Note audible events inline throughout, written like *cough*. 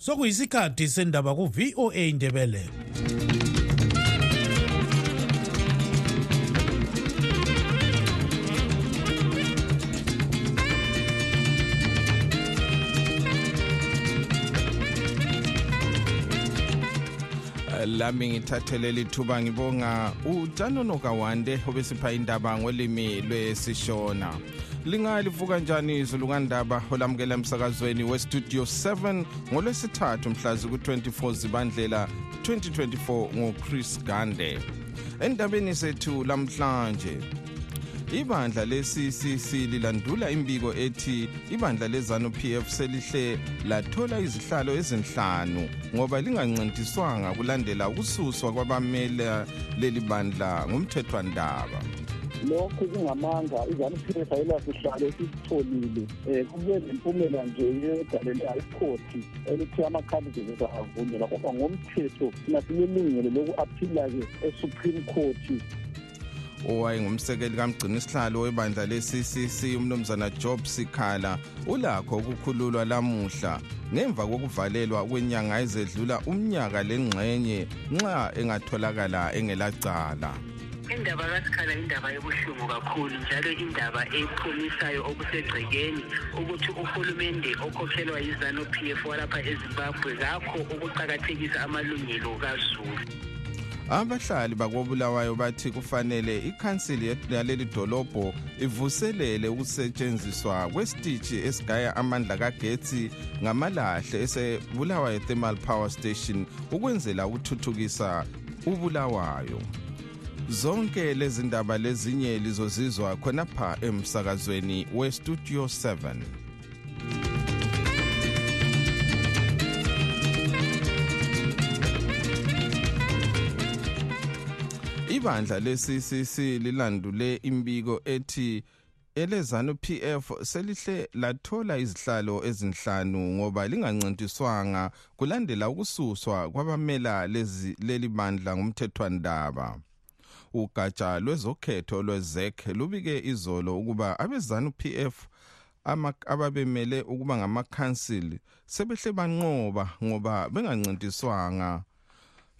sokuyisikhathi sendaba ku-voa indebele lami ngithathele lithuba ngibonga utanono kawande obesipha indaba ngolimi lwesishona. Lingalivuka njani izulu kandaba olamukela emsakazweni westudio 7 ngolwesithathu mhlazi ku-24 zibandlela 2024 nguchris gande. Endabeni sethu lamhlanje ibandla le-ccc lilandula imbiko ethi ibandla lezanu pf selihle lathola izihlalo ezinhlanu ngoba lingancintiswanga kulandela ukususwa kwabamela leli bandla ngumthethwandaba. Lokhu kungamanga izanu-pf ayilasihlalo esisitholile um kube nempumela nje yegalela ikhothi elithi ama-candidates avunyelwa kodwa ngomthetho thina silelungelo loku-aphila-ke e-supreme court. Owayengumsekeli kamgcini isihlalo webandla le-ccc umnumzana job sikhala ulakho ukukhululwa lamuhla ngemva kokuvalelwa kwenyanga ezedlula umnyaka lengxenye nxa engatholakala engelacala. Indaba kasikhala indaba ebuhlungu kakhulu njalo indaba ephumisayo okusegcekeni ukuthi uhulumende okhokhelwa yizanu p f walapha ezimbabwe kakho ukuqakathekisa amalungelo kazulu. Abahlali bakobulawayo bathi kufanele ikhansili yaleli dolobho ivuselele ukusetshenziswa kwesitishi esigaya amandla kagetsi ngamalahle esebulawayo thermal power station ukwenzela ukuthuthukisa ubulawayo. Zonke lezi ndaba lezinye lizozizwa khonapha emsakazweni westudio 7 ibandla le-ccc lilandule imbiko ethi elezanu PF selihle lathola izihlalo ezinhlanu ngoba lingancintiswanga kulandela ukususwa kwabamela lezi leli bandla ngumthethwandaba. Ugatsha lwezokhetho lwezek lubike izolo ukuba abezanu PF ababemele ukuba ngamakhansili sebehle banqoba ngoba bengancintiswanga.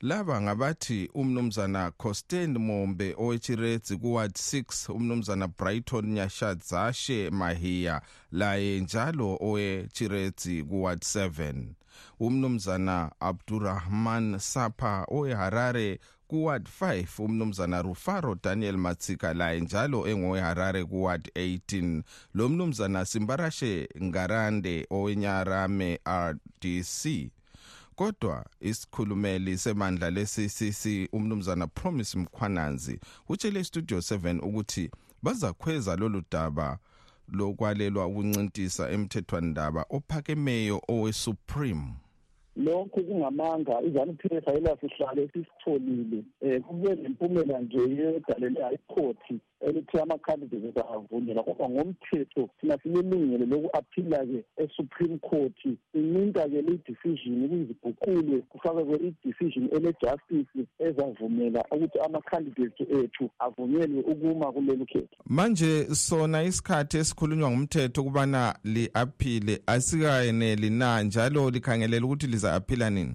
Laba ngabathi umnumzana Costen Mombe owechiredzi kuward 6 umnumzana Brighton Nyashadzashe Mahia laye njalo owechiredzi kuward 7 umnumzana Abdurrahman Sapa oweHarare kuward 5 umnumzana Rufaro Daniel Matsika laye njalo engoweHarare kuward 18 lo mnumzana Simbarashe Ngarande owenyarame RDC kodwa isikhulumeli semandla le-ccc umnumzana promise mkhwananzi utshele istudio 7 ukuthi bazakhweza lolu daba lokwalelwa ukuncintisa emthethwandaba ophakemeyo owe-supreme. Lokhu kungamanga izanu-pf ayilasihlalo esisitholile um kube nempumela nje yegalela ikhothi elithi ama-candidates avunyelwa kodwa ngomthetho thina silelungelo loku-aphila-ke e-supreme court. Incinta-ke le-decision ukuziguqulwe kufakekwe i-decision ele-justice ezavumela ukuthi ama-candidates ethu avunyelwe ukuma kulelu khetho. Manje sona isikhathi esikhulunywa ngumthetho ukubana li-aphile asikayeneli na? Njalo likhangelela ukuthi liza-aphila nini?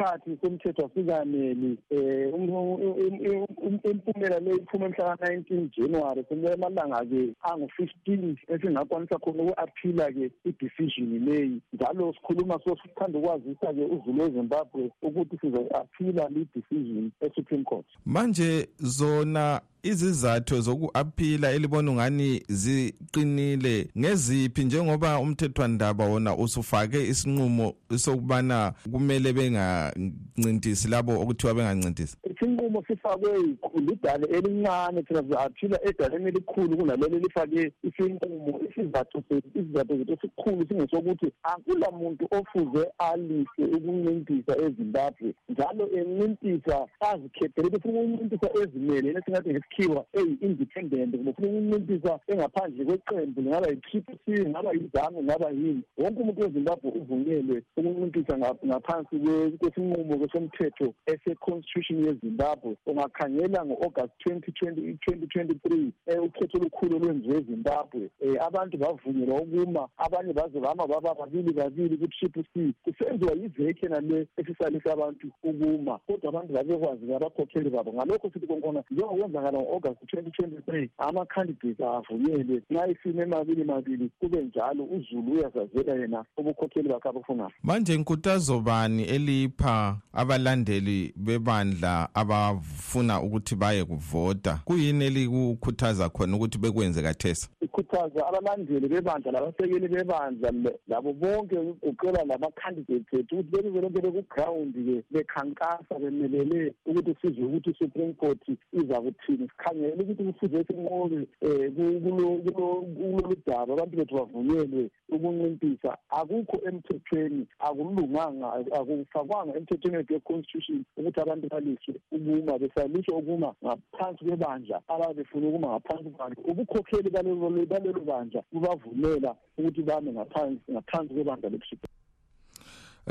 Isikhathi somthetho asikaneli um impumela le iphume mhlaka-nineteen january kumele amalanga-ke angu-fifteen esingakwanisa khona uku-aphila-ke i-decision leyi. Njalo sikhuluma so sithanda ukwazisa-ke uzulu wezimbabwe ukuthi sizo-aphila le-decision e-supreme court. Manje zona izizathu zoku-aphila elibona ungani ziqinile ngeziphi njengoba umthethwandaba wona usufake isinqumo sokubana kumele bengancintisi labo okuthiwa bengancintisi isinqumo sifakwe lidale elincane thina sizaphila edaleni elikhulu kunalelo elifake isinqumo isizathu isizathu zethu esikhulu singesokuthi akula muntu ofuze alise ukuncintisa ezimbabwe njalo encintisa azikhethele ufuna ukuncintisa ezimelele esingathi ngesikhiwa eyi-independent kumbe ufuna ukuncintisa engaphandle kweqembu lingaba yi-triple c ngaba yizanu ngaba yini. Wonke umuntu wezimbabwe uvunyelwe ukuncintisa ngaphansi kwesinqumo somthetho ese-constitution yezimbabwe. Ezimbabwe ungakhangela ngo-august 2020 2023 um ukhetho olukhulu olwenziwe ezimbabwe. Um abantu bavunyelwa ukuma abanye baze bama baba babili babili ku-triple c. Kusenziwa yivekhe nale esisalisa abantu ukuma kodwa abantu babekwazi abakhokheli babo. Ngalokho sithi konkhona njengokwenzakala ngo-august 2023 ama-candidates avunyelwe. Nxa isimo emabili mabili kube njalo uzulu uyazazela yena ubukhokheli bakhe abufunayo manje nkutazo bani elipha abalandeli bebandla abafuna ukuthi baye kuvota? Kuyini elikukhuthaza khona ukuthi bekwenze kathesa ikhuthaza abalandeli bebandla labasekeli bebandla labo bonke kugoqela lama-candidates ethu ukuthi belize lonke bekuground-ke bekhankasa bemelele ukuthi sizwe ukuthi i-supreme court iza kuthini sikhangele ukuthi kufuze sinqobe um kulolu daba abantu bethu bavunyelwe ukuncimpisa akukho emthethweni akulunganga akufakwanga emthethweni wethu we-constitution ukuthi abantu baliswe ukuma besaliswe ukuma ngaphansi kwebandla ababefuna ukuma ngaphansi kwalo ubukhokheli balelo bandla bubavumela ukuthi bame ngaphansi kwebandla lebusuku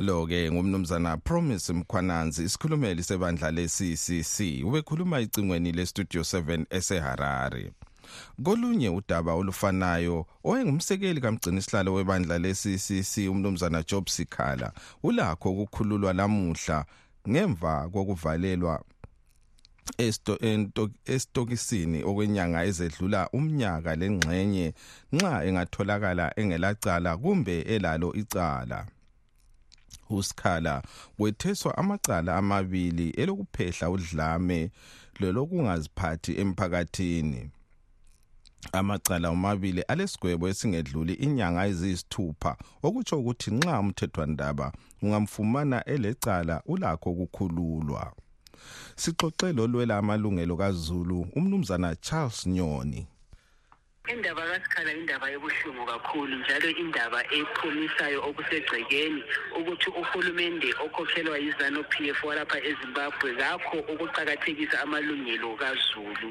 lo ke ngumnumzana Promise Mkhwananzi isikhulumeli sebandla le-CCC ubekhuluma icingweni le-Studio 7 eseHarare. Kolunye udaba olufanayo owayengumsekeli kamgcinisihlalo webandla le-CCC umnumzana Job Sikhala ulakho ukukhululwa lamuhla ngemva kokuvalelwa estokisini okwenyanga ezedlula umnyaka lengxenye nxa engatholakala engelacala kumbe elalo icala. Usikhala wetheswa amacala amabili elokuphehla udlame lelokungaziphathi emphakathini. Amacala omabili alesigwebo esingedluli inyanga eziyisithupha okutsho ukuthi nxa umthethwandaba ungamfumana elecala ulakho ukukhululwa. Sixoxe lolwela amalungelo kazulu umnumzana charles nyoni. Indaba kasikhala indaba ebuhlungu kakhulu njalo indaba ephumisayo okusegcekeni ukuthi uhulumende okhokhelwa yizanu p f walapha ezimbabwe kakho ukuqakathekisa amalungelo kazulu.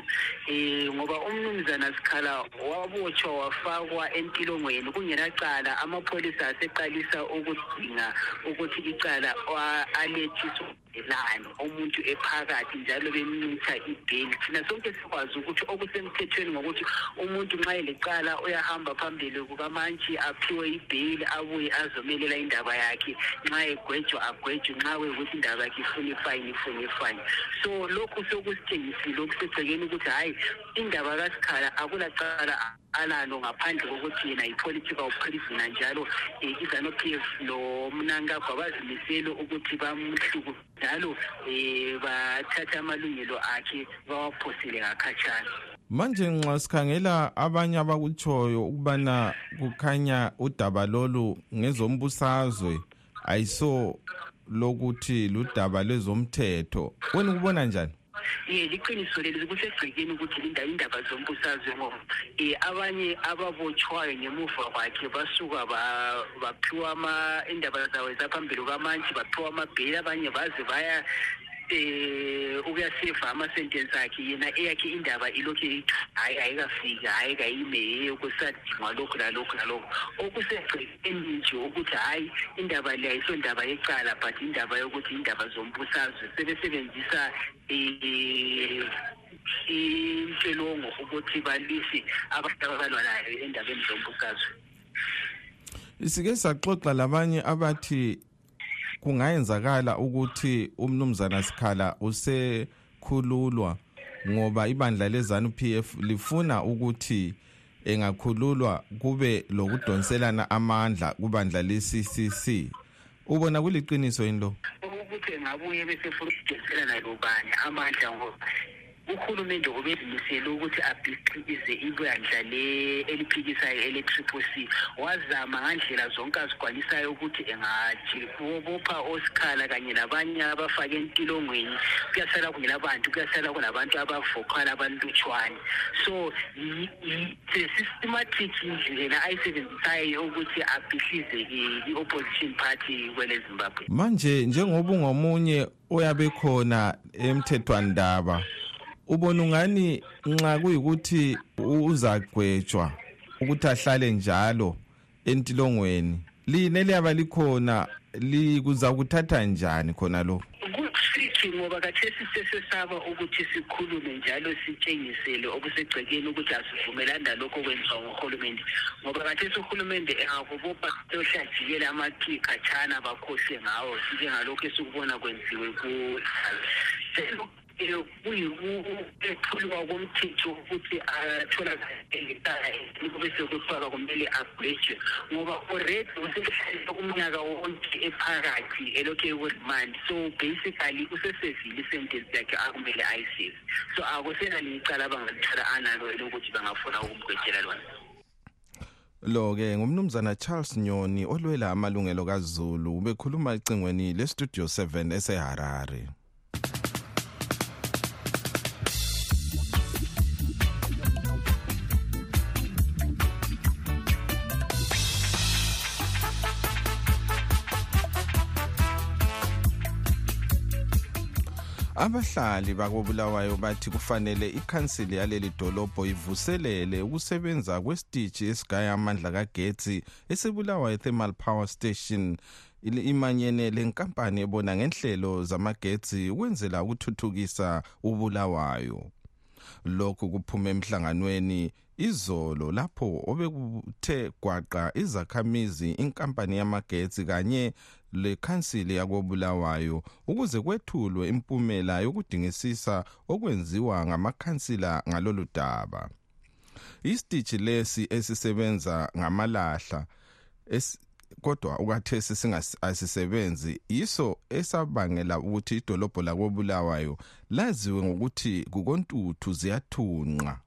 Um ngoba umnumzana sikhala wabotshwa wafakwa entilongweni. Kungelacala amapholisa aseqalisa ukudinga ukuthi icala alethiswa lani umuntu ephakathi njalo bemnitha ibheli thina sonke sikwazi ukuthi okusemthethweni ngokuthi umuntu nxa elecala uyahamba phambili kukamantshi aphiwe ibheli abuye azomelela indaba yakhe. Nxa egwejwa agwejwe. Nxa kuyukuthi indaba yakhe ifuna ifayini ifuna ifayini. So lokhu sokusitshengisile okusegcekeni ukuthi hhayi indaba kasikhala akulacala alalo ngaphandle kokuthi yena yi-political prisoner njalo um izanu-p f lomnankagwa bazimisele ukuthi bamhluku njalo um bathathe amalungelo akhe bawaphosele ngakhatshana. Manje nxa sikhangela abanye abakutshoyo ukubana kukhanya udaba lolu ngezombusazwe ayiso lokuthi ludaba lwezomthetho. Wena ukubona njani? Ye liqiniso leli kusegcekeni ukuthi indaba zombusazwe ngoba um abanye ababotshwayo ngemuva kwakhe basuka baphiwa indaba zawo zaphambili kwamantshi baphiwa amabheli abanye baze baya eh ukuyaseva ama-sentence akhe yena eyakhe indaba ilokhu hayi ayikafika hayi kayime yokusadingwa lokhu nalokhu nalokhu. Okusegcekeni nje ukuthi hhayi indaba le ayisondaba yecala but indaba yokuthi indaba zombusazwe sebesebenzisa um intshelongo ukuthi balise abantu ababalwa nayo endabeni zombusazwe. Sike saxoxa labanye abathi kungayenzakala ukuthi umnumzana Sikhala usekhululwa ngoba ibandla lezanu PF lifuna ukuthi engakhululwa kube lokudonselana amandla kubandla le-CCC ubona kuliqiniso yini lo? Ukuthi engabuye bese funa ukudonselana lobani amandla ngoba uhulumende ubezimisele ukuthi abhiqize ibandla eliphikisayo ele-triple c. Wazama ngandlela zonke azigwanisayo ukuthi engajibopha osikhala kanye labanye abafake entilongweni kuyasala kungelabantu kuyasala kunabantu abavokala abalutshwane. So systematic indlela ayisebenzisayo ukuthi abhihlize i-opposition party kwele zimbabwe manje njengoba ungomunye oyabe khona emthethwandaba ubona ungani nxa kuyikuthi uzagwetshwa ukuthi ahlale njalo entilongweni line liyaba likhona likuza kuthatha njani khona lokhu kusithi ngoba kathesi sesesaba ukuthi sikhulume njalo sitshengisele okusegcekeni ukuthi asivumelani nalokho okwenziwa nguhulumende. Ngoba kathesi uhulumende engakubopha yohlajikela amaqhi khatshana bakhohlwe ngawo njengalokhu esikubona kwenziwe ku kuyikuphulwa komthetho ukuthi atholakale kube sekufaka kumele agwejwe ngoba already usehlale umnyaka wonke ephakathi elokhu ekuremand so basically usesevile isentence yakhe akumele ayiseve so akusenalo icala abangalithola analo elokuthi bangafuna ukumgwejela lona. Lo ke ngumnumzana Charles Nyoni olwela amalungelo kaZulu ubekhuluma ecingweni le Studio 7 eseHarare. Abahlali bakobulawayo bathi kufanele ikhansili yaleli dolobho ivuselele ukusebenza kwesitishi esigaya amandla kagetsi esibulawayo thermal power station. Imanyene lenkampani ebona ngenhlelo zamagetsi ukwenzela ukuthuthukisa ubulawayo. Lokhu kuphume emhlanganweni izolo lapho obekuthe gwaqa izakhamizi inkampani yamagetsi kanye lekhansili yakobulawayo ukuze kwethulwe impumela yokudingisisa okwenziwa ngamakhansila ngalolu daba. Isitishi lesi esisebenza ngamalahla kodwa ukwathesi singasisebenzi yiso esabangela ukuthi idolobho lakobulawayo laziwe ngokuthi kukontuthu ziyathunqa.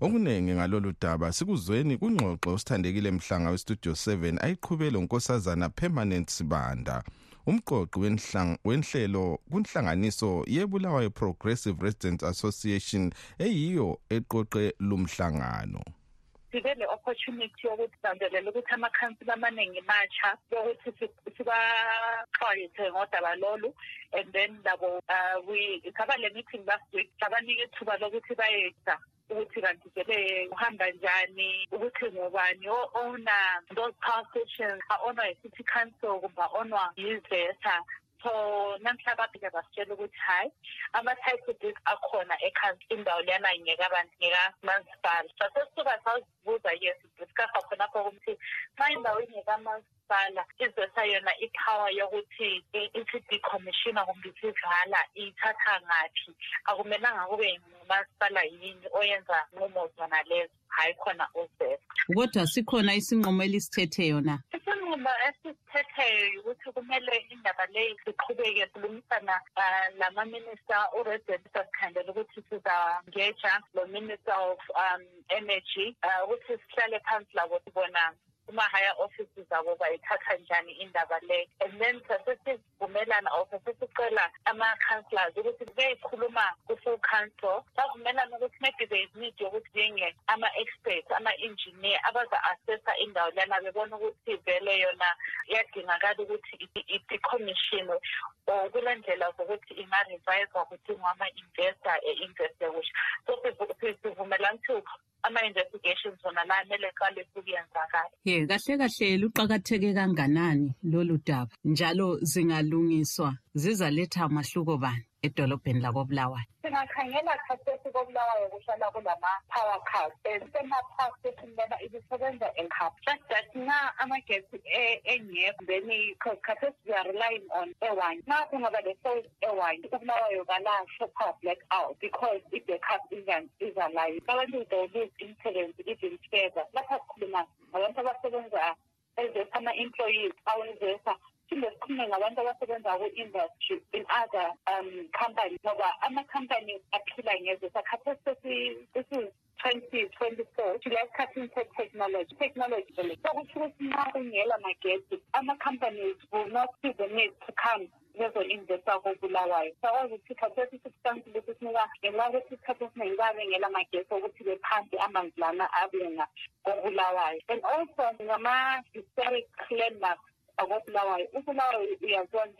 Okuningi ngalolu daba sikuzweni kungxoxo osithandekile mhlanga westudio 7 ayiqhubele unkosazana permanent sibanda. Umqoqi wenhlelo kunhlanganiso yebulawayo progressive residents association eyiyo eqoqe lumhlangano sibe le-opportunity yokuthi sandelela ukuthi amakhansila amaningi matsha yokuthi sibaxwayise ngodaba lolu and then labo uh, saba le meeting last week sabanika ithuba lokuthi bayeza ukuthi kanti sebe kuhamba njani ukuthi ngobani o-owna those power stations a-onwa yi-city council kumbe a-onwa yizeta so namhla babike basitshela ukuthi hhayi ama-titledeed akhona indawo leyana ngeke abantu ngekamansipala sasesisuka sazibuza yes discussa khonapho kumthi ma indawo ingekamansipala ingekamasipala izesa yona ipower yokuthi ithi decommissiona kumbe isivala ithatha ngaphi. Akumelanga kube ngumasipala yini oyenza nqumo zona lezo hayi khona uzesa kodwa sikhona isinqumo elisithethe na isinqumo ukuthi kumele indaba leyi siqhubeke silungisana um lama-minister uresident sasikhandela ukuthi sizangeja lo minister of um energy um ukuthi sihlale phansi labo sibona kuma-higher offices abo bayithatha njani indaba le? And then sasesivumelana or sasesicela ama-councillors ukuthi beyikhuluma ku-full council. Savumelana ukuthi maybe there is yokuthi njenge ama-experts ama-engineer abaza-assessa indawo lana bebona ukuthi vele yona iyadingakala ukuthi i-decommissionwe or kule ndlela zokuthi inga-revise-wa ukuthi ngama-investor e-investe kuhle so sivumelana ukuthi ama-investigations wona la kumele qale ukuyenzakala ye kahle kahle luqakatheke kanganani lolu daba? Njalo zingalungiswa zizaletha mahluko bani edolobheni lakobulawayo? Singakhangela khathesi kobulawayo kuhlala kulama-power cars sema-power station lena ibisebenza ekhap just that nxa amagesi engekho then khathesi we are relying on ewine. Nxa kungaba le-source ewine ubulawayo kalasho power black out because i-backup izalayo abantu they lose influence even further. Lapha sikhuluma wanaweza é. kufunza é elevate ama employees au elevate phinde sikhulume ngabantu abasebenza ku-industry in other um companies ngoba ama-company aphila ngezesa khathesi twenty twenty four sila se-technology technology. Vele sokutsho ukuthi nxa kungela magesi ama-companies will not see the need to come bezo-investa kobulawayo. Sakwazi ukuthi khathesi substansi lesi sinika ngenxa yokuthi isikhathi esiningi babengela magesi okuthi bephampe amanzi lana abenga kobulawayo. And also ngama-historic landmarks agwa kulawa ukulawa yanzu an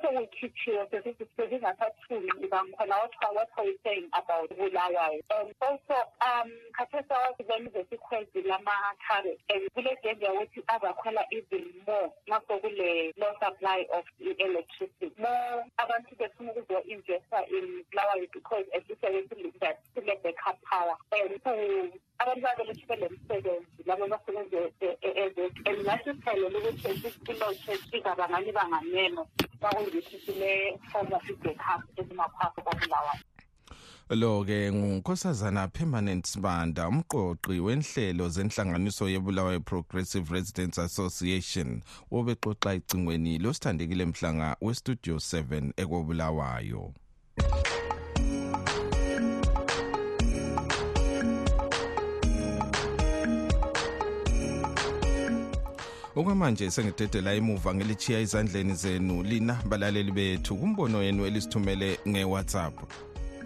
sekukhitshiwe sesithi sezingasathuli ngibangikhona what what are you saying about bulawayo also um khathesi awasibona izesikhwezi lama-carrot and kule-danger yokuthi azakhwela even more nxa sokule low supply of i-electricity more abantu befuna ukuzo-investa in bulawayo because at least that sile-backup power and so abantu belemsebenzi labo basebenza and ngasiphelele ukuthi ingabangani banganeno bakuyikuthi sile-form of i-backup ezimaphapho kobulawayo lo ke ngunkosazana permanent sibanda umqoqi wenhlelo zenhlanganiso yebulawayo progressive residents association obexoxa icingweni losithandekile mhlanga westudio 7 ekobulawayo okwamanje sengidedela imuva ngelichiya ezandleni zenu lina balaleli bethu. Kumbono wenu elisithumele ngewhatsapp.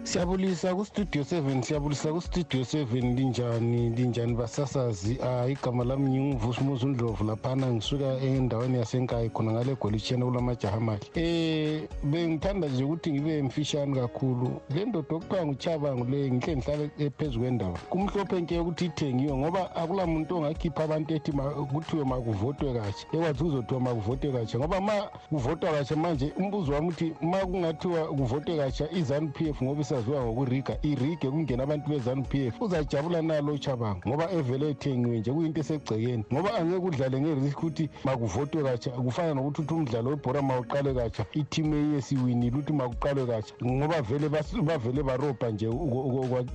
Siyabulisa kustudio 7 siyabulisa kustudio 7 linjani linjani basasazi? Uh, igama lami nginguvusumuzi undlovu laphana ngisuka endaweni yasenkayi khona ngale golitsheni kulamajaha amahle eh bengithanda nje ukuthi ngibe mfishane kakhulu. Le ndoda okuthiwa nguchabangu le ngihle ngihlale phezu kwendaba. Kumhlophe nke ukuthi ithengiwe ngoba akula muntu ongakhipha abantu ethi kuthiwe makuvotwe kahle. Ekwazi kuzothiwa makuvotwe kahle ngoba ma kuvotwa kahle manje umbuzo wami uthi ma kungathiwa kuvotwe kahle izanu p f ngoba saziwa ngokuriga irige kungena abantu be-zanup f uzajabula nalo uchabango ngoba evele ethengiwe nje kuyinto esegcekeni. Ngoba angeke udlale ngerisk ukuthi makuvotwe katsha kufana nokuthi uthi umdlalo webhora mawuqale katsha ithimu eyesiwinile ukuthi makuqalwe katsha ngoba vele bavele barobha nje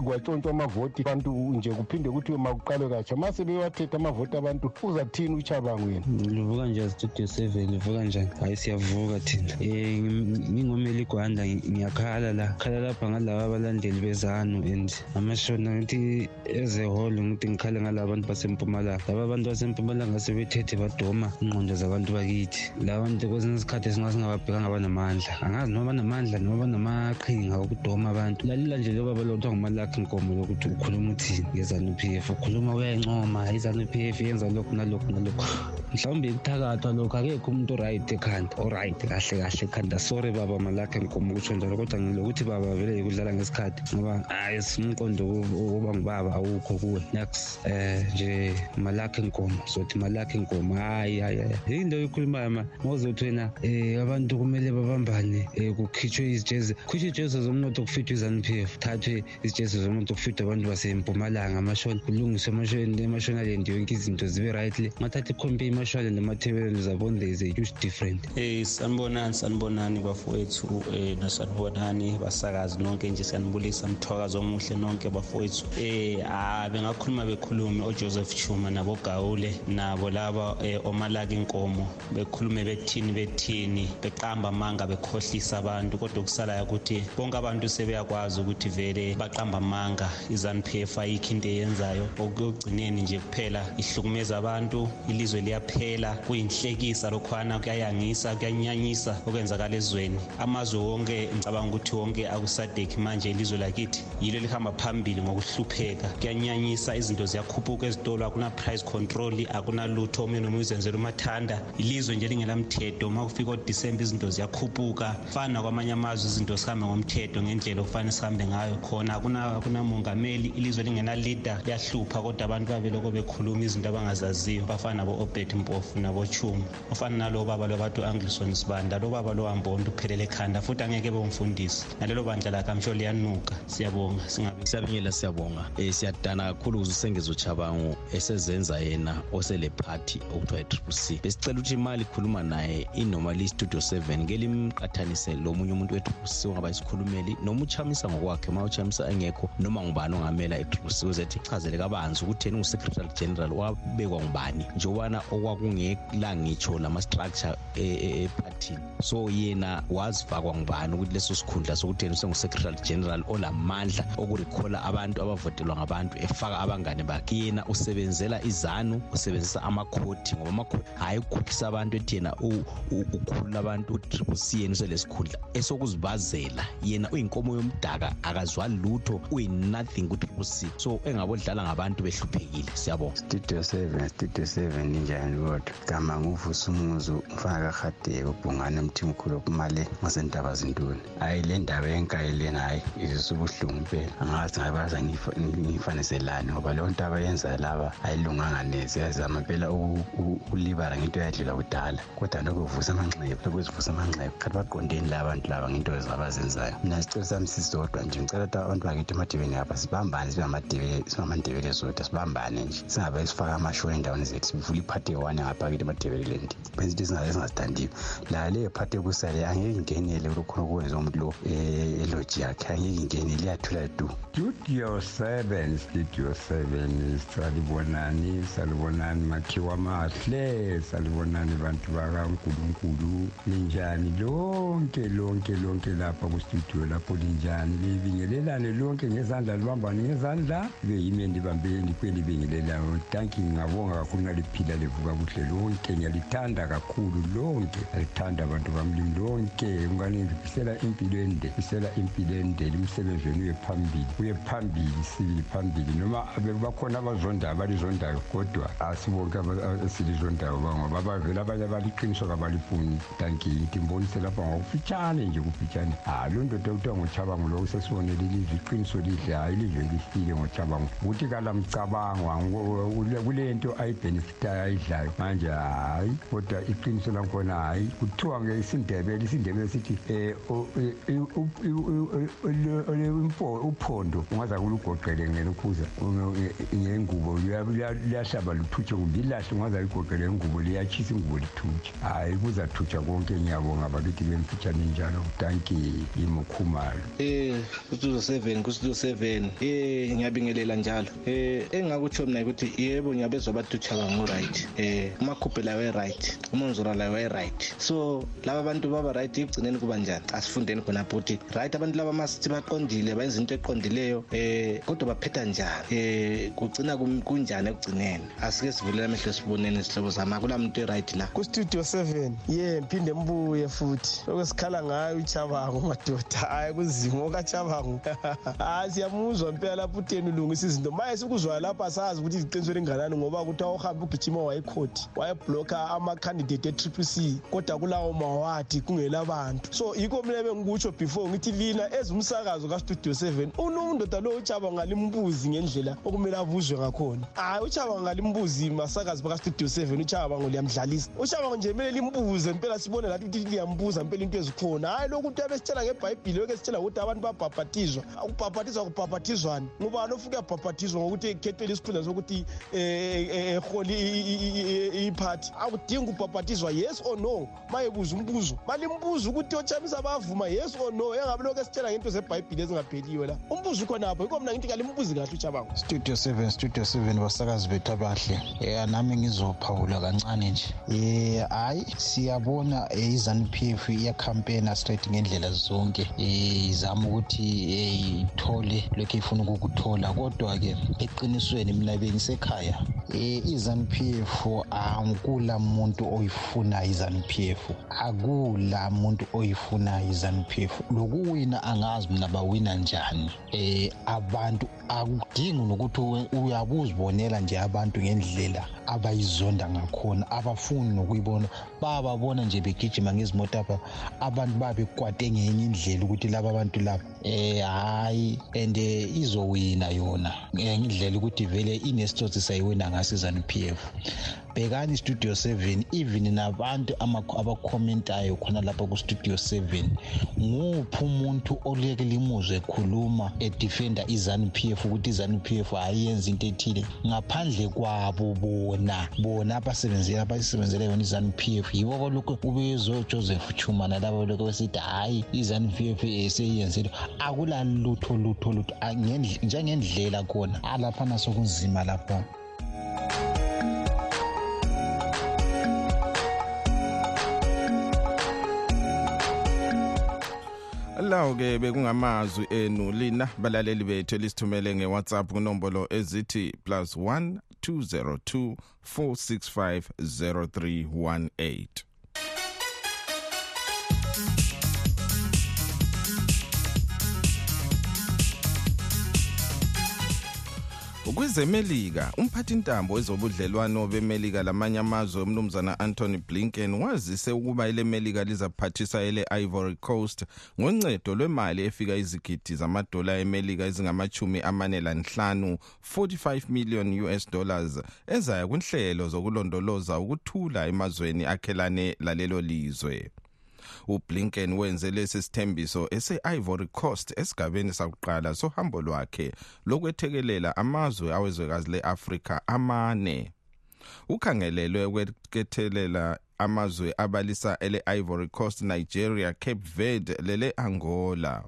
kwatshontshwa amavoti abantu nje kuphinde kuthiwe makuqalwe katsha. Ma sebewathetha amavoti abantu uzathini uchabango yena livuka nje studio seven? Livuka njani? Hhayi siyavuka thina. Um ngingomeli igwanda ngiyakhala la. Khala lapha ngala laba abalandeli bezanu and amashona ngithi ezeholo ngithi ngikhale ngalaba bantu basempumalanga. Laba abantu basempumalanga sebethethe badoma ingqondo zabantu bakithi. La bantu kwesinye isikhathi esingasingababhekanga banamandla angazi noma banamandla noma banamaqhinga okudoma abantu. Lalela nje lo baba lo kuthiwa ngumalakhi nkomo lokuthi ukhuluma uthini ngezanu p f. Ukhuluma uyayincoma izanu p f yenza lokhu nalokhu nalokhu. Mhlawumbe kuthakathwa lokhu akekho umuntu oright ekhanda. Oright kahle kahle ekhanda. Sorry baba malakhe nkomo ukutsho njalo kodwa ngilokuthi baba vele yikudlala ngesikhathi ngoba hayi umqondo woba ngubaba awukho kuwe. Next eh nje malakhe nkomo sothi malakhe nkomo hayi hayi into oyikhulumayo ma ngozothi wena eh abantu kumele babambane kukhitshwe izijezi khutshwe ijezi zomnotho kufithwe izanu p f thathwe izijezi zomnotho kufithwe abantu basempumalanga amashoni kulungiswe amashoni emashonalend yonke izinto zibe rightly ngathatha ikhompe imashonalend emathebeleni uzabona there is a huge different. Eh sanibonani sanibonani bafowethu eh nasanibonani basakazi nonke. Nje siyanibulisa mthwakazi omuhle nonke bafowethu. Eh ah bengakhuluma bekhulume oJoseph Chuma nabo Gawule nabo laba omalaka inkomo bekhulume bethini bethini beqamba amanga bekhohlisa abantu kodwa kusala ukuthi bonke abantu sebeyakwazi ukuthi vele baqamba amanga izanpf ayikho into eyenzayo. Okugcineni nje kuphela ihlukumeza abantu ilizwe liyaphela kuyinhlekisa lokhwana kuyayangisa kuyanyanyisa okwenzakala ezweni. Amazwe wonke ngicabanga ukuthi wonke akusadeki. Manje ilizwe lakithi yilo lihamba phambili ngokuhlupheka. Kuyanyanyisa izinto ziyakhuphuka ezitolo akuna price control akunalutho omunye nomunye uzenzela umathanda. Ilizwe nje lingelamthetho uma kufika odisemba izinto ziyakhuphuka. Fana kwamanye amazwe izinto sihambe ngomthetho ngendlela okufanele sihambe ngayo khona. Akunamongameli ilizwe lingena-leader liyahlupha kodwa abantu babeloko bekhuluma izinto abangazaziyo. Bafana nabo-obed mpofu nabo-chuma ofana nalo baba lo bathi u-anglison sibanda lo baba lo wambonto uphelele ekhanda futhi angeke bomfundisi nalelo bandla lakhe amsho liyanuka siyabonga singabe siyabingelela siyabonga. Um siyadana kakhulu ukuze usengezo chabango esezenza yena osele party okuthiwa i-triple c. Besicela ukuthi imali ikhuluma naye inormally istudio seven ke limqathanise lo munye umuntu we-triple c ongaba isikhulumeli noma uchamisa ngokwakhe ma uchamisa engekho noma ngubani ongamela i-triple c. Ukuze thi chazele kabanzi ukuthi yena ungu-secretary general wabekwa ngubani njengobana okwakungela ngitsho lama-structure ephathini so yena wazifakwa ngubani ukuthi leso sikhundla sokuthi yena usengu-secretary secretary general olamandla okurekhola abantu abavotelwa ngabantu efaka abangane bakhe. Yena usebenzela izanu usebenzisa amakhoti ngoba amakhoti hhayi ukukhokhisa abantu ethi yena ukhulula abantu u-triple c yena uselesikhundla esokuzibazela. Yena uyinkomo yomdaka akazwa lutho uyi-nothing ku-triple c. So engabodlala ngabantu behluphekile siyabonga. Studio seven studio seven injani kodwa gama nguvusa umuzu mfana kahadeka ubhungane mthimkhulu okumale ngasendaba zintoni hhayi le ndaba yenkayi lena hhayi izisa ubuhlungu impela. Angazi ngabaza ngiyifaniselani ngoba leyo nto abayenzayo laba ayilunganga neze. Yazama ngento eyadlula kudala. Kodwa amanxeba amanxeba. Baqondeni la bantu laba ngento mina sami sisodwa nje ngicela ukuthi abantu bakithi emadebeni sibambane sibambane nje. Singabe sifake amashoni endaweni zethu sivule iphathi kithi emadebeleland benza into la phathi ekusale angeke umuntu lo eh, eloji yakhe angeke ingenele iyathula du studio seven studio seven salibonani salibonani makhiwa mahle salibonani bantu bakankulunkulu. Linjani lonke lonke lonke lapha kustudio lapho linjani libingelelane lonke ngezandla libambane ngezandla. Libe yimi endibambeni kwelibingelelayo tanki ngingabonga kakhulu ngaliphila livuka kuhle lonke. Ngiyalithanda kakhulu lonke. Alithanda abantu bamlimi lonke. Ungane ngifisela impilo ende fisela impilo ende limsebenzi wenu uye phambili. Uye phambili sibili phambili. Noma bakhona abazondayo abalizondayo kodwa asibonke esilizondayo ngoba bavele abanye abaliqiniswa kabalifuni. Tanki ngimbonise lapha ngokufitshane nje kufitshane. Hayi loo ndoda kuthiwa ngochabango loku sesibonele ilizwe iqiniso lihle. Hhayi ilizwe lifile ngochabango ukuthi kalamcabangwa kule nto ayibhenefitayo ayidlayo. Manje hayi kodwa iqiniso lakhona hayi. Kuthiwa-ke isindebele isindebele sithi um uphondo ungaza kulugoqele ngelukhuza ngengubo liyahlaba luthutshe kumbe ilahle ungaza ligoqele ngengubo liyatshisa ingubo lithutshe hhayi kuzathutsha konke ngiyabonga bakithi bemfitshane njalo. Tanki imokhumalo um kustudio seven kustudio seven. Um ngiyabingelela njalo. Um engingakutsho mina ukuthi yebo ngiyabezwa bathi uchaba ngo-right um umakhuphe layo e-right umonzora layo e-right. So laba abantu baba-right ekugcineni kuba njani? Asifundeni khonapho ukuthi right abantu laba masithi baqondile bayizinto eqondileyo um kodwa baphetha njani? Um kugcina kunjani ekugcineni? Asike sivulela amehlo siboneni isihlobo zami akula muntu e-right la. Kustudio seven. Ye mphinde mbuye futhi. Okwesikhala ngayo uchabango madoda. Hayi kuzimo okachabango *laughs* hayi siyamuzwa mpela lapho uteni ulungisa izinto maye sikuzwayo lapha sazi ukuthi iziqinisweni enganani ngoba kuthiwa uhambe ugijima wayikhoti wayeblokha amakhandidate e-triple c kodwa kulawo mawadi kungelabantu. So yikho mina bengikutsho before ngithi lina ezumsakazo kastudio seven. Undoda lo uchaba ngalimbuzi ngendlela okumele abuzwe ngakhona. Hayi uchaba ngalimbuzi masakazi bakastudio seven. Uchaba ngoliyamdlalisa uchaba nje kumele limbuze impela sibone lathi ukuthi liyambuza impela into ezikhona. Hayi lokuthi abesitshela ngebhayibhili beke sitshela ukuthi abantu babhabhathizwa ukubhabhathizwa kubhabhathizwani ngubani ofika yabhabhathizwa ngokuthi ekhethwele isikhundla sokuthi eholi iphathi akudingi ukubhabhathizwa yes or no? Mayebuza umbuzo. Balimbuza ukuthi ochamisa bavuma yes or no? Engabe lokhu esitshela ngento zebhayibhili ezingapheliyo la. Umbuzo ukhonapho yikho mna ngithi kalimbuzi kahle uchabango studio seven studio seven basakazi bethu abahle um nami ngizophawula kancane nje. Um hhayi siyabona um izanu p f iyakhampena straight ngendlela zonke. Um izama ukuthi um ithole lokhu ifuna ukukuthola. Kodwa-ke eqinisweni mina bengisekhaya um izanu p f akula muntu oyifunayo izanu p f. Akula muntu oyifunayo izanu p f. Lokuwina angazi mina bawina njani. Um abantu akudingi nokuthi uyabe uzibonela nje abantu ngendlela abayizonda ngakhona abafuni nokuyibona. Bababona nje begijima ngezimoto apha abantu babekwate ngenye indlela ukuthi laba abantu laba um hhayi and izowina yona. Ngendlela ukuthi vele inesitsotsi sayiwina ngaso izanu p f. Bhekani istudio 7 even nabantu abakhomentayo khona lapha kustudio 7 nguphi umuntu oleke limuzwe ekhuluma edefenda izanu p f ukuthi izanu p f ayenzi into ethile? Ngaphandle kwabo bona bona abasebenzela abasebenzela yona izanu p f yibo balokhu ubezwe joseph chumana labo lokhu besithi hhayi izanu p f eseyiyenzile akula lutho lutho lutho njengendlela khona alaphana sokunzima laphana lawo ke bekungamazwi enu lina balaleli bethu elisithumele ngewhatsapp kunombolo ezithi plus 1 202 465 0318 kwezemelika umphathintambo wezobudlelwano bemelika lamanye amazwe umnumzana anthony blinken wazise ukuba ile melika lizaphathisa ele ivory coast ngoncedo lwemali efika izigidi zamadola emelika ezingamachumi amane lanhlanu 45 million us dollars ezaya kunhlelo zokulondoloza ukuthula emazweni akhelane lalelo lizwe. Ublinken wenze lesi sithembiso ese-ivory coast esigabeni sakuqala sohambo lwakhe lokwethekelela amazwe awezwekazi le-afrika amane. Ukhangelelwe ukwethekelela amazwe abalisa ele-ivory coast nigeria cape verde lele-angola.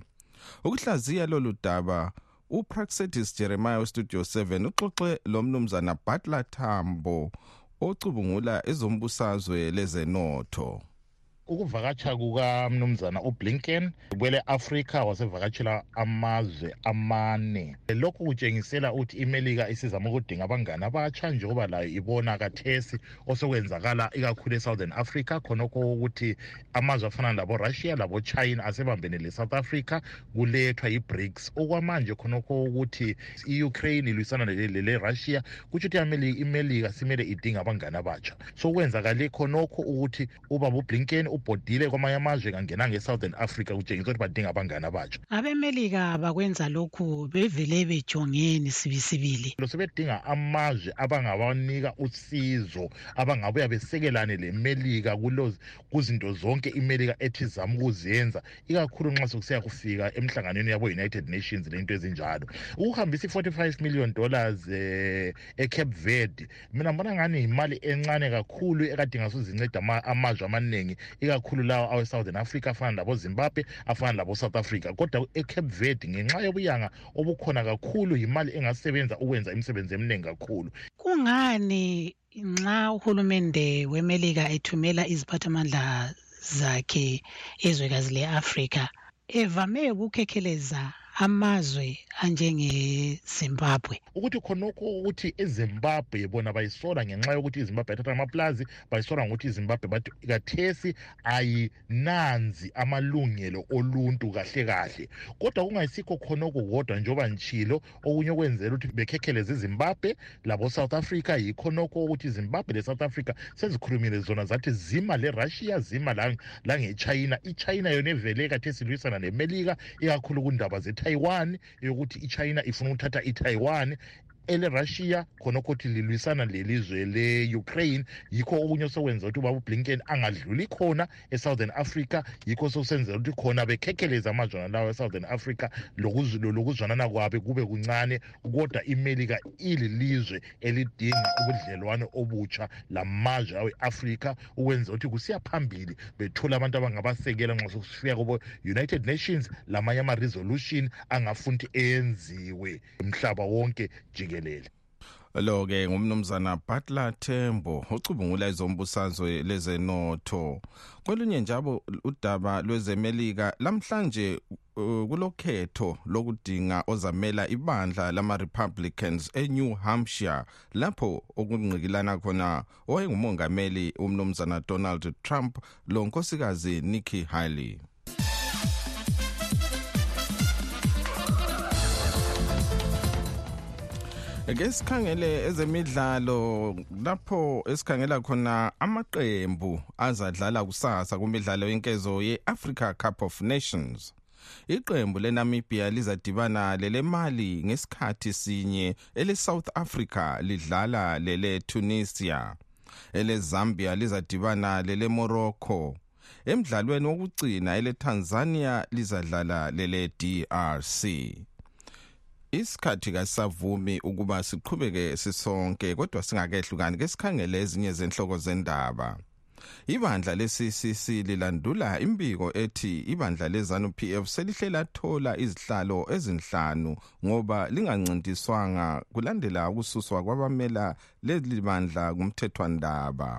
Ukuhlaziya lolu daba upraxedis jeremiah westudio 7 uxoxe lo mnumzana butler tambo ocubungula ezombusazwe lezenotho. Ukuvakatsha kukamnumzana ublinken kwele afrika wasevakatshela amazwe amane lokhu kutshengisela ukuthi imelika isizama ukudinga abangani abatsha njengoba layo ibona kathesi osokwenzakala ikakhulu e-southern africa khonokho ukuthi amazwe afana laborussia labochina asebambene le-south africa kulethwa i-brics okwamanje khonokho ukuthi i-ukraine ilwisana le-russia kutsho ukuthi imelika simele idinga abangani abatsha so kwenzakale khonokho ukuthi ubaba ublinken ubhodile kwamanye amazwe kangena nge-southern africa kutshengisa ukuthi badinga abangani abatsha. Abemelika bakwenza lokhu bevele bejongeni sibisibili. Sebedinga amazwe abangabanika usizo abangabuya besekelane lemelika kuzinto zonke imelika ethi zama ukuzenza ikakhulu nxa sokusiya kufika emhlanganweni yabo-united nations lento ezinjalo. Ukuhambisa i-45 million dollars eh, ecape verde mina mbona ngani yimali encane kakhulu ekade ngasuzinceda amazwe amaningi ikakhulu lawo awe-southern africa afana labo-zimbabwe afana labo-south africa. Kodwa ecape verde ngenxa yobuyanga obukhona kakhulu yimali engasebenza ukwenza imisebenzi eminingi kakhulu. Kungani nxa uhulumende wemelika ethumela iziphathamandla zakhe ezwekazi le-afrika evame ukukhekheleza amazwe anjengezimbabwe. Ukuthi khonokho ukuthi ezimbabwe bona bayisola ngenxa yokuthi izimbabwe yathatha amaplazi bayisola ngokuthi izimbabwe bathi kathesi ayinanzi amalungelo oluntu kahle kahle. Kodwa kungayisikho khonokho kodwa njengoba ngitshilo okunye okwenzela ukuthi bekhekheleze izimbabwe labo-south africa yikhonokho ukuthi izimbabwe le-south africa sezikhulumile zona zathi zima le-russia zima langechina ichina yona evele kathesi ilwisana nemelika ikakhulu kundaba zetaiwan yokuthi ichina ifuna ukuthatha itaiwan ele-russia khonokho ukuthi lilwisana lelizwe le-ukraine. Yikho okunye sokwenza ukuthi ubaba ublinken angadluli khona e-southern africa. Yikho sokusenzela ukuthi khona bekhekheleza amazwana lawo e-southern africa. Lokuzwanana kwabe kube kuncane kodwa imelika ililizwe elidinga ubudlelwane obutsha lamazwe awe-afrika ukwenza ukuthi kusiya phambili bethola abantu abangabasekela nxa sokufika kubo-united nations lamanye ama-resolution angafuna ukuthi enziwe. Umhlaba wonke jikelele. Jikelele lo ke ngumnumzana Butler Tembo ocubungula izombusazwe lezenotho. Kolunye njalo udaba lwezemelika lamhlanje uh, kulokhetho lokudinga ozamela ibandla lama Republicans eNew Hampshire lapho okungqikilana khona owayengumongameli umnumzana Donald Trump lo nkosikazi Nikki Haley. Ake sikhangele ezemidlalo lapho esikhangela khona amaqembu azadlala kusasa kumidlalo yenkezo ye-Africa Cup of Nations. Iqembu leNamibia lizadibana lele Mali ngesikhathi sinye ele South Africa lidlala lele Tunisia. Ele Zambia lizadibana lele Morocco. Emdlalweni wokugcina eletanzania lizadlala lele DRC. Isikhathi kasavumi ukuba siqhubeke sisonke kodwa singakehlukani ke sikhangele ezinye zenhloko zendaba. Ibandla le-ccc lilandula imbiko ethi ibandla lezanu pf selihle lathola izihlalo ezinhlanu ngoba lingancintiswanga kulandela ukususwa kwabamela leli bandla kumthethwandaba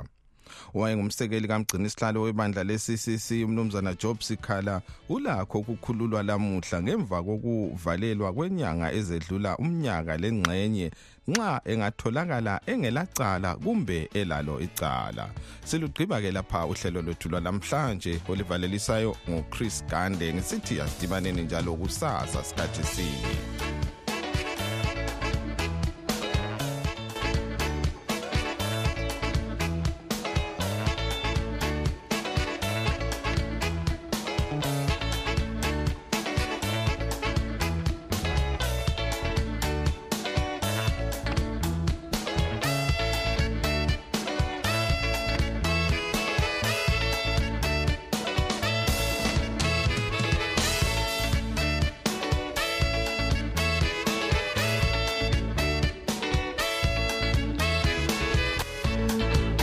wayengumsekeli kamgcini isihlalo webandla le-ccc umnumzana job sikhala ulakho ukukhululwa lamuhla ngemva kokuvalelwa kwenyanga ezedlula umnyaka lengxenye nxa engatholakala engelacala kumbe elalo icala. Silugqiba-ke lapha uhlelo lwethu lwanamhlanje olivalelisayo ngochris gande ngisithi asidibaneni njalo kusasa sikhathi sinye